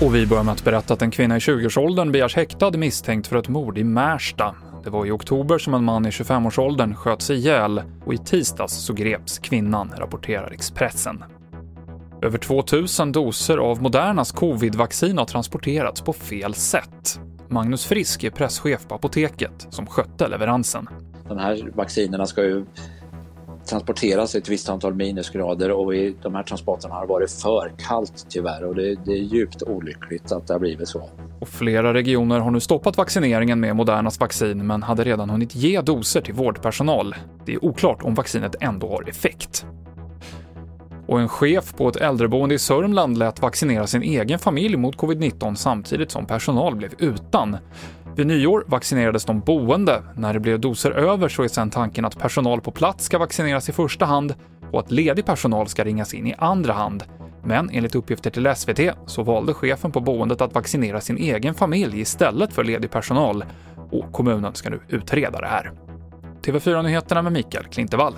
Och vi börjar med att berätta att en kvinna i 20-årsåldern begärs häktad misstänkt för ett mord i Märsta. Det var i oktober som en man i 25-årsåldern sköts ihjäl och i tisdags så greps kvinnan, rapporterar Expressen. Över 2000 doser av Modernas covid-vaccin har transporterats på fel sätt. Magnus Frisk är presschef på Apoteket som skötte leveransen. De här vaccinerna ska ju transporteras ett visst antal minusgrader och i de här transporterna har det varit för kallt tyvärr och det, det, är djupt olyckligt att det har blivit så. Och flera regioner har nu stoppat vaccineringen med Modernas vaccin men hade redan hunnit ge doser till vårdpersonal. Det är oklart om vaccinet ändå har effekt. Och en chef på ett äldreboende i Sörmland lät vaccinera sin egen familj mot covid-19 samtidigt som personal blev utan. Vid nyår vaccinerades de boende. När det blev doser över så är sedan tanken att personal på plats ska vaccineras i första hand och att ledig personal ska ringas in i andra hand. Men enligt uppgifter till SVT så valde chefen på boendet att vaccinera sin egen familj istället för ledig personal och kommunen ska nu utreda det här. TV4-nyheterna med Mikael Klintevall.